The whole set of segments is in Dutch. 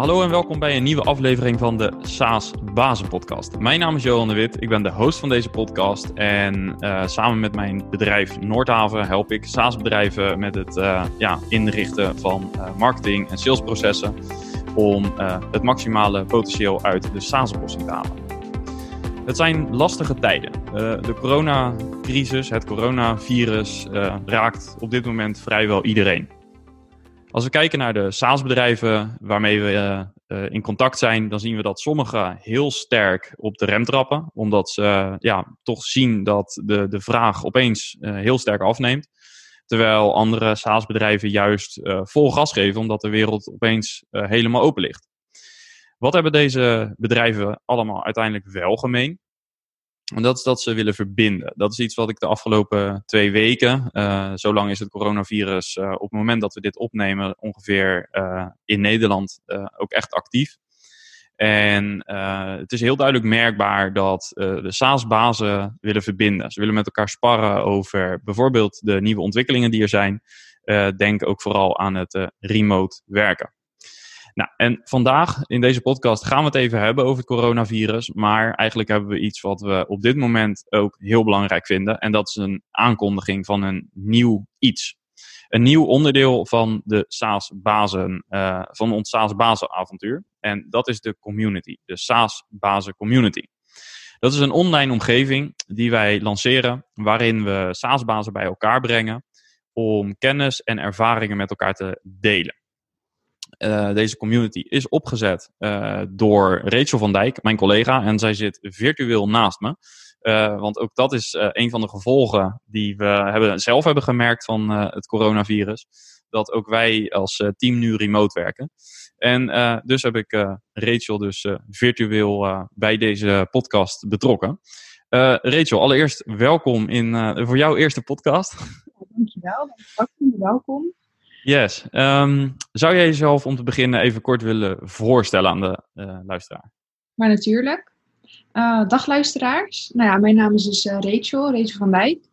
hallo en welkom bij een nieuwe aflevering van de SaaS Bazen Podcast. Mijn naam is Johan de Wit, ik ben de host van deze podcast en uh, samen met mijn bedrijf Noordhaven help ik SaaS bedrijven met het uh, ja, inrichten van uh, marketing en salesprocessen om het maximale potentieel uit de SaaS-oplossing te halen. Het zijn lastige tijden. de coronacrisis, het coronavirus, raakt op dit moment vrijwel iedereen. Als we kijken naar de SaaS-bedrijven waarmee we uh, in contact zijn, dan zien we dat sommige heel sterk op de rem trappen, omdat ze uh, ja, toch zien dat de, de vraag opeens heel sterk afneemt. Terwijl andere SaaS-bedrijven juist vol gas geven, omdat de wereld opeens helemaal open ligt. Wat hebben deze bedrijven allemaal uiteindelijk wel gemeen? En dat is dat ze willen verbinden. Dat is iets wat ik de afgelopen twee weken, uh, zo lang is het coronavirus uh, op het moment dat we dit opnemen, ongeveer uh, in Nederland ook echt actief. En het is heel duidelijk merkbaar dat de SaaS-bazen willen verbinden. Ze willen met elkaar sparren over bijvoorbeeld de nieuwe ontwikkelingen die er zijn. denk ook vooral aan het remote werken. Nou, en vandaag in deze podcast gaan we het even hebben over het coronavirus. Maar eigenlijk hebben we iets wat we op dit moment ook heel belangrijk vinden. En dat is een aankondiging van een nieuw iets. Een nieuw onderdeel van de SaaS-bazen, uh, van ons SaaS-bazenavontuur. En dat is de community, de SaaS-bazen community. Dat is een online omgeving die wij lanceren, waarin we SaaS-bazen bij elkaar brengen om kennis en ervaringen met elkaar te delen. Uh, deze community is opgezet uh, door Rachel van Dijk, mijn collega. En zij zit virtueel naast me. Uh, want ook dat is een van de gevolgen die we hebben, zelf hebben gemerkt van het coronavirus. Dat ook wij als team nu remote werken. En dus heb ik Rachel dus virtueel bij deze podcast betrokken. Rachel, allereerst welkom in, voor jouw eerste podcast. Dankjewel, welkom. welkom. Yes. Um, zou jij jezelf om te beginnen even kort willen voorstellen aan de uh, luisteraar? Maar natuurlijk. Uh, dag luisteraars. Nou ja, mijn naam is dus uh, Rachel, Rachel van Dijk.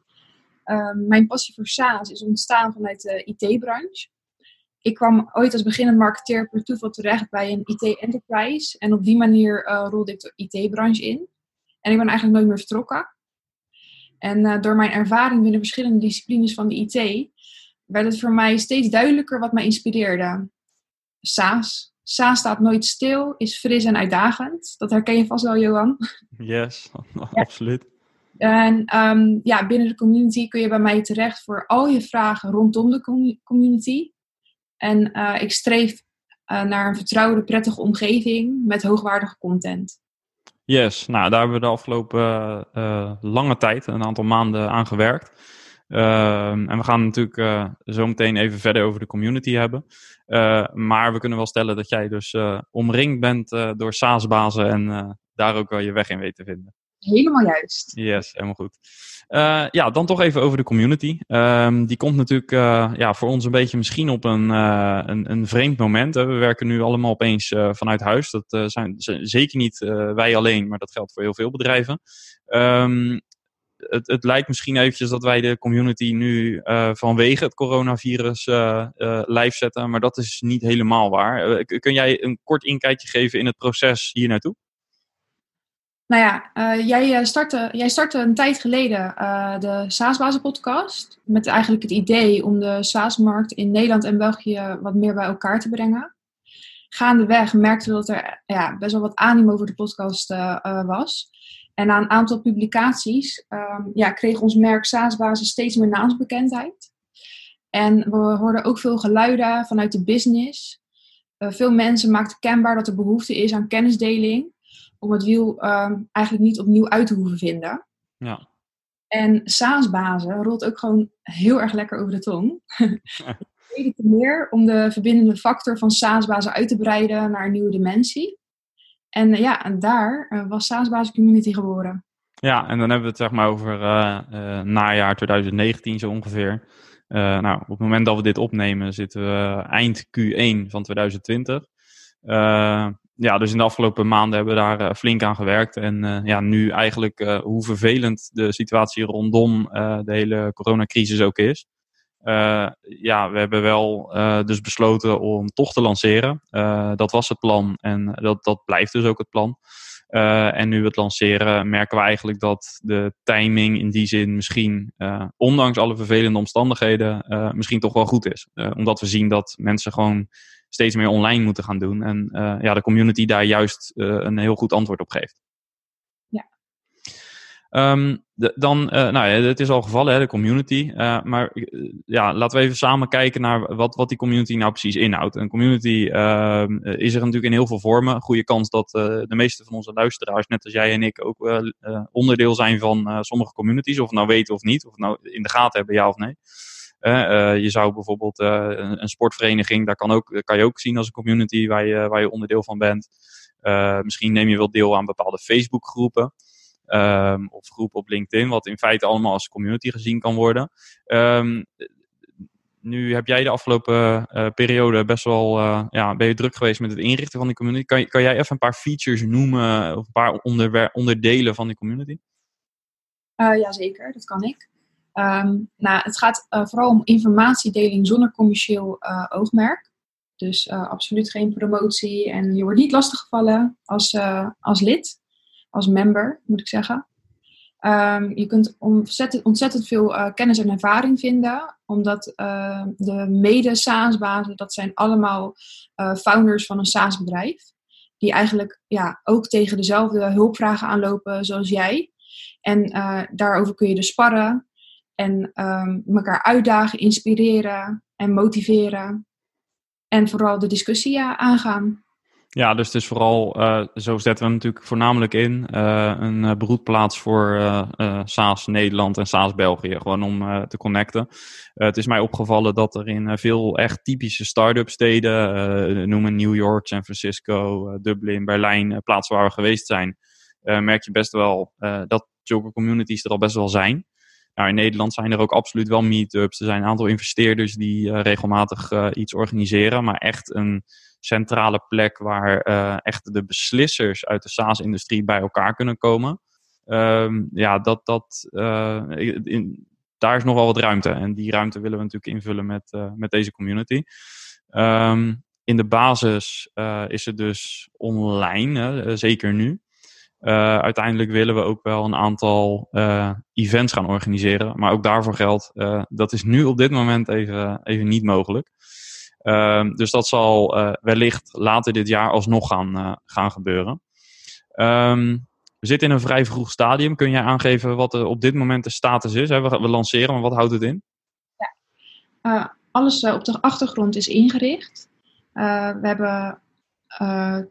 Ehm, mijn passie voor SaaS is ontstaan vanuit de IT-branche. Ik kwam ooit als beginnend marketeer per toeval terecht bij een IT-enterprise. En op die manier rolde ik de IT-branche in. En ik ben eigenlijk nooit meer vertrokken. En door mijn ervaring binnen verschillende disciplines van de IT werd het voor mij steeds duidelijker wat mij inspireerde. SaaS. SaaS staat nooit stil, is fris en uitdagend. Dat herken je vast wel, Johan. Yes, absoluut. En um, ja, binnen de community kun je bij mij terecht voor al je vragen rondom de community. En uh, ik streef uh, naar een vertrouwde, prettige omgeving met hoogwaardige content. Yes, nou daar hebben we de afgelopen uh, lange tijd, een aantal maanden aan gewerkt. Ehm, en we gaan natuurlijk uh, zo meteen even verder over de community hebben. Uh, maar we kunnen wel stellen dat jij dus uh, omringd bent door SaaS-bazen en daar ook wel je weg in weet te vinden. Helemaal juist. Yes, helemaal goed. ja, dan toch even over de community. Um, die komt natuurlijk ja, voor ons een beetje misschien op een, een, een, vreemd moment. Hè. We werken nu allemaal opeens vanuit huis. Dat zijn zeker niet wij alleen, maar dat geldt voor heel veel bedrijven. Um, het, het lijkt misschien eventjes dat wij de community nu uh, vanwege het coronavirus uh, uh, live zetten, maar dat is niet helemaal waar. kun jij een kort inkijkje geven in het proces hier naartoe? Nou ja, jij, startte, jij startte een tijd geleden de SaaS-bazen podcast met eigenlijk het idee om de SaaS-markt in Nederland en België wat meer bij elkaar te brengen. Gaandeweg merkten we dat er ja, best wel wat animo voor de podcast was. En na een aantal publicaties um, ja, kreeg ons merk SaaS-basis steeds meer naamsbekendheid. En we hoorden ook veel geluiden vanuit de business. Uh, veel mensen maakten kenbaar dat er behoefte is aan kennisdeling. Om het wiel um, eigenlijk niet opnieuw uit te hoeven vinden. Ja. En SaaS-bazen rolt ook gewoon heel erg lekker over de tong. Reden te meer om de verbindende factor van SaaS-bazen uit te breiden naar een nieuwe dimensie. En eh, ja, en daar uh, was SaaS Community geboren. Ja, en dan hebben we het zeg maar over uh, najaar 2019 zo ongeveer. nou, op het moment dat we dit opnemen zitten we eind Q1 van 2020. ja, dus in de afgelopen maanden hebben we daar flink aan gewerkt. En ja, nu eigenlijk hoe vervelend de situatie rondom de hele coronacrisis ook is. Ja, we hebben wel dus besloten om toch te lanceren. dat was het plan en dat, dat blijft dus ook het plan. en nu we het lanceren, merken we eigenlijk dat de timing in die zin misschien, ondanks alle vervelende omstandigheden, misschien toch wel goed is. omdat we zien dat mensen gewoon steeds meer online moeten gaan doen. En ja, de community daar juist een heel goed antwoord op geeft. Um, dan, uh, nou ja, het is al gevallen, hè, de community. Uh, maar uh, ja, laten we even samen kijken naar wat, wat die community nou precies inhoudt. Een community ehm, is er natuurlijk in heel veel vormen. Goede kans dat de meeste van onze luisteraars, net als jij en ik, ook onderdeel zijn van sommige communities. Of nou weten of niet, of nou in de gaten hebben, ja of nee. je zou bijvoorbeeld een, een, sportvereniging, daar kan, ook, kan je ook zien als een community waar je, waar je onderdeel van bent. misschien neem je wel deel aan bepaalde Facebookgroepen. Um, of groep op LinkedIn, wat in feite allemaal als community gezien kan worden. Um, nu heb jij de afgelopen uh, periode best wel, uh, ja, ben je druk geweest met het inrichten van die community. Kan, kan jij even een paar features noemen of een paar onder, onderdelen van die community? Uh, Jazeker, dat kan ik. Um, nou, het gaat vooral om informatiedeling zonder commercieel oogmerk. Dus absoluut geen promotie en je wordt niet lastiggevallen als, als lid als member, moet ik zeggen. Um, je kunt ontzettend, ontzettend veel uh, kennis en ervaring vinden, omdat uh, de mede-SaaS-bazen, dat zijn allemaal uh, founders van een SaaS-bedrijf, die eigenlijk ja, ook tegen dezelfde hulpvragen aanlopen zoals jij. En daarover kun je dus sparren en um, elkaar uitdagen, inspireren en motiveren. En vooral de discussie aangaan. Ja, dus het is vooral, uh, zo zetten we hem natuurlijk voornamelijk in, uh, een uh, broedplaats voor SAAS Nederland en SAAS België, gewoon om te connecten. het is mij opgevallen dat er in veel echt typische start-up steden, noemen New York, San Francisco, Dublin, Berlijn, plaatsen waar we geweest zijn, merk je best wel dat zulke communities er al best wel zijn. Nou, in Nederland zijn er ook absoluut wel meetups. Er zijn een aantal investeerders die regelmatig iets organiseren, maar echt een centrale plek waar uh, echt de beslissers uit de SaaS-industrie bij elkaar kunnen komen. Um, ja, dat, dat, in, daar is nog wel wat ruimte. En die ruimte willen we natuurlijk invullen met, met deze community. Um, in de basis is het dus online, hè, zeker nu. Uh, uiteindelijk willen we ook wel een aantal uh, events gaan organiseren. Maar ook daarvoor geldt, uh, dat is nu op dit moment even, even niet mogelijk. Ehm, dus dat zal wellicht later dit jaar alsnog gaan, gaan gebeuren. Um, we zitten in een vrij vroeg stadium. Kun jij aangeven wat er op dit moment de status is? We, we lanceren, maar wat houdt het in? Ja. Alles op de achtergrond is ingericht. we hebben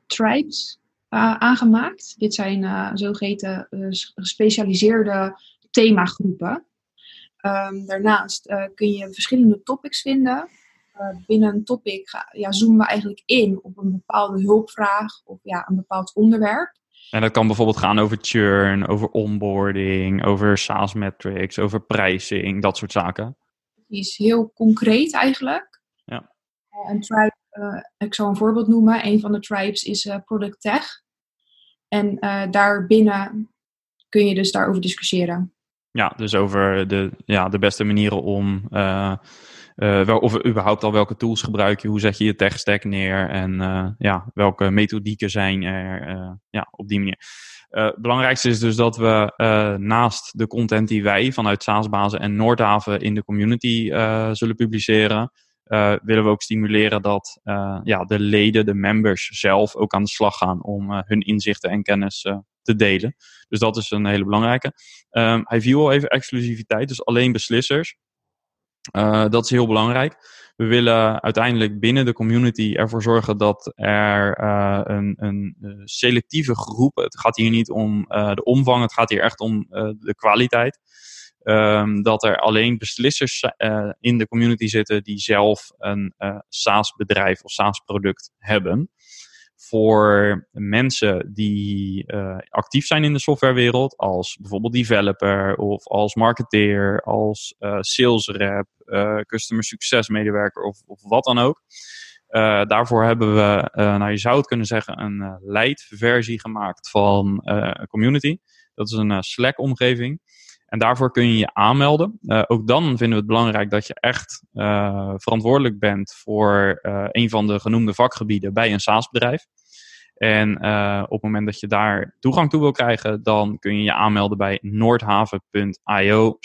tribes aangemaakt. Dit zijn zogeheten gespecialiseerde themagroepen. Um, daarnaast kun je verschillende topics vinden. Eh, binnen een topic ja, zoomen we eigenlijk in op een bepaalde hulpvraag of ja, een bepaald onderwerp. En dat kan bijvoorbeeld gaan over churn, over onboarding, over SaaS metrics, over pricing, dat soort zaken. Die is heel concreet eigenlijk. Ja. Een tribe, ik zal een voorbeeld noemen. Een van de tribes is uh, Product Tech. En daarbinnen kun je dus daarover discussiëren. Ja, dus over de, ja, de beste manieren om wel, of überhaupt al welke tools gebruik je, hoe zet je je tech stack neer en ja, welke methodieken zijn er ja, op die manier. het belangrijkste is dus dat we naast de content die wij vanuit SaaSbazen en Noordhaven in de community zullen publiceren, willen we ook stimuleren dat ja, de leden, de members zelf ook aan de slag gaan om hun inzichten en kennis te delen. Dus dat is een hele belangrijke. Um, hij viel al even exclusiviteit, dus alleen beslissers. Uh, dat is heel belangrijk. We willen uiteindelijk binnen de community ervoor zorgen dat er uh, een, een, selectieve groep, het gaat hier niet om uh, de omvang, het gaat hier echt om de kwaliteit. Um, dat er alleen beslissers in de community zitten die zelf een SaaS-bedrijf of SaaS-product hebben voor mensen die uh, actief zijn in de softwarewereld, als bijvoorbeeld developer of als marketeer, als sales rep, customer succes medewerker of, of wat dan ook. daarvoor hebben we, nou je zou het kunnen zeggen, een light versie gemaakt van community. Dat is een Slack omgeving. En daarvoor kun je je aanmelden. ook dan vinden we het belangrijk dat je echt verantwoordelijk bent voor een van de genoemde vakgebieden bij een SaaS-bedrijf. En op het moment dat je daar toegang toe wil krijgen, dan kun je je aanmelden bij noordhaven.io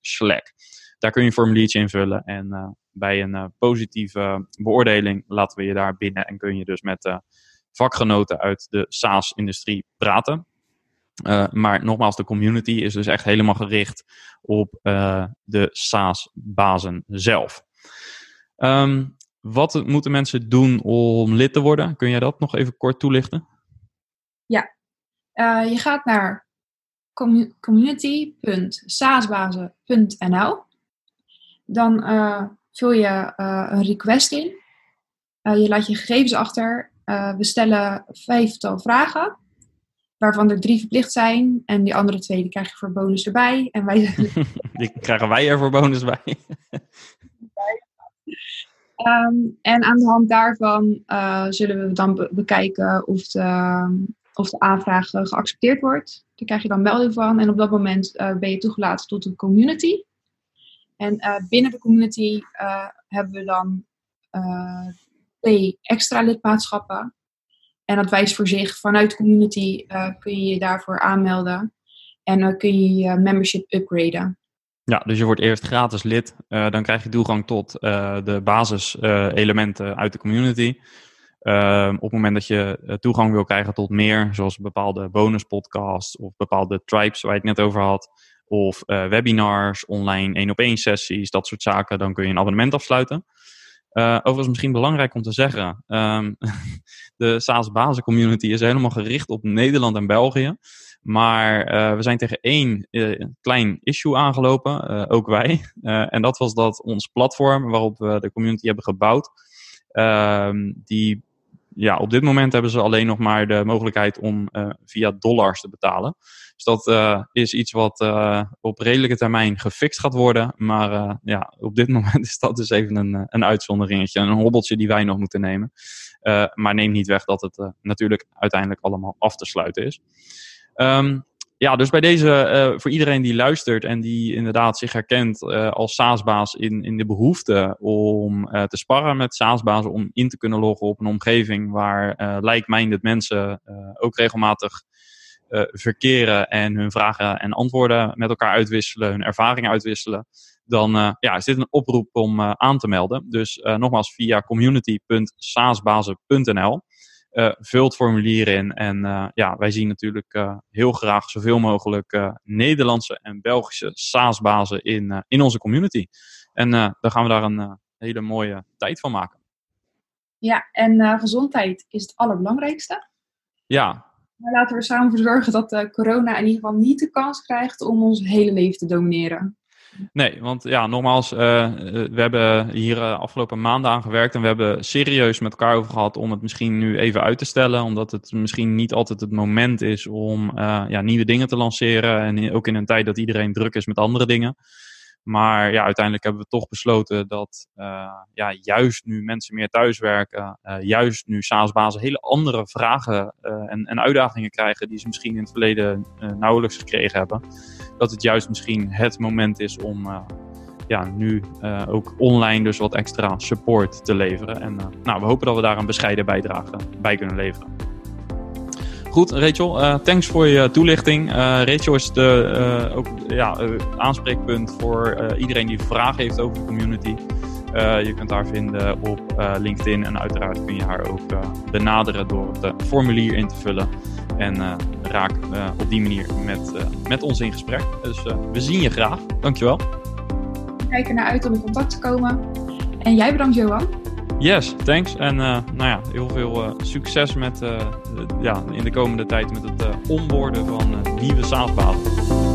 slack. Daar kun je een formuliertje invullen en bij een positieve beoordeling laten we je daar binnen en kun je dus met vakgenoten uit de SaaS-industrie praten. Maar nogmaals, de community is dus echt helemaal gericht op de SaaS-bazen zelf. Um, wat moeten mensen doen om lid te worden? Kun jij dat nog even kort toelichten? Ja, uh, je gaat naar community.saasbazen.nl. Dan vul je een request in. je laat je gegevens achter. we stellen vijftal vragen, waarvan er drie verplicht zijn. En die andere twee die krijg je voor bonus erbij. En wij... die krijgen wij er voor bonus bij. Ehm, en aan de hand daarvan uh, zullen we dan bekijken of de, of de aanvraag geaccepteerd wordt. Daar krijg je dan melding van. En op dat moment uh, ben je toegelaten tot de community. En binnen de community hebben we dan twee extra lidmaatschappen. En dat wijst voor zich. Vanuit de community kun je je daarvoor aanmelden. En dan kun je je membership upgraden. Ja, dus je wordt eerst gratis lid. Uh, dan krijg je toegang tot de basiselementen uit de community. Ehm, op het moment dat je toegang wil krijgen tot meer, zoals bepaalde bonuspodcasts of bepaalde tribes waar je het net over had, of webinars, online één op één sessies, dat soort zaken, dan kun je een abonnement afsluiten. Overigens misschien belangrijk om te zeggen, um, de SaaS basis community is helemaal gericht op Nederland en België. Maar uh, we zijn tegen één uh, klein issue aangelopen, ook wij. en dat was dat ons platform waarop we de community hebben gebouwd, ehm, die, ja, op dit moment hebben ze alleen nog maar de mogelijkheid om via dollars te betalen. Dus dat is iets wat op redelijke termijn gefixt gaat worden. Maar ja, op dit moment is dat dus even een, een uitzonderingetje, een hobbeltje die wij nog moeten nemen. maar neem niet weg dat het natuurlijk uiteindelijk allemaal af te sluiten is. Um, ja, dus bij deze, uh, voor iedereen die luistert en die inderdaad zich herkent uh, als SaaS-baas in, in de behoefte om uh, te sparren met SaaS-bazen, om in te kunnen loggen op een omgeving waar like-minded mensen ook regelmatig verkeren en hun vragen en antwoorden met elkaar uitwisselen, hun ervaringen uitwisselen, dan ja, is dit een oproep om aan te melden. Dus nogmaals via community.saasbazen.nl. Uh, vul het formulier in. En uh, ja, wij zien natuurlijk uh, heel graag zoveel mogelijk Nederlandse en Belgische SaaS-bazen in, in onze community. En dan gaan we daar een hele mooie tijd van maken. Ja, en gezondheid is het allerbelangrijkste. Ja. Maar laten we samen voor zorgen dat corona in ieder geval niet de kans krijgt om ons hele leven te domineren. Nee, want ja, nogmaals, uh, we hebben hier uh, afgelopen maanden aan gewerkt en we hebben serieus met elkaar over gehad om het misschien nu even uit te stellen, omdat het misschien niet altijd het moment is om ja, nieuwe dingen te lanceren en ook in een tijd dat iedereen druk is met andere dingen. Maar ja, uiteindelijk hebben we toch besloten dat ja, juist nu mensen meer thuiswerken, juist nu SaaS-bazen hele andere vragen en, en, uitdagingen krijgen die ze misschien in het verleden nauwelijks gekregen hebben. Dat het juist misschien het moment is om ja, nu ook online dus wat extra support te leveren. En nou, we hopen dat we daar een bescheiden bijdrage bij kunnen leveren. Goed, Rachel, thanks voor je toelichting. Rachel is de, ook ja, aanspreekpunt voor iedereen die vragen heeft over de community. je kunt haar vinden op LinkedIn en uiteraard kun je haar ook benaderen door het formulier in te vullen. En raak op die manier met, met ons in gesprek. Dus we zien je graag. Dankjewel. We kijken naar uit om in contact te komen. En jij bedankt, Johan. Yes, thanks. En nou ja, heel veel succes met, ja, in de komende tijd met het onboorden van nieuwe SaaS-bazen.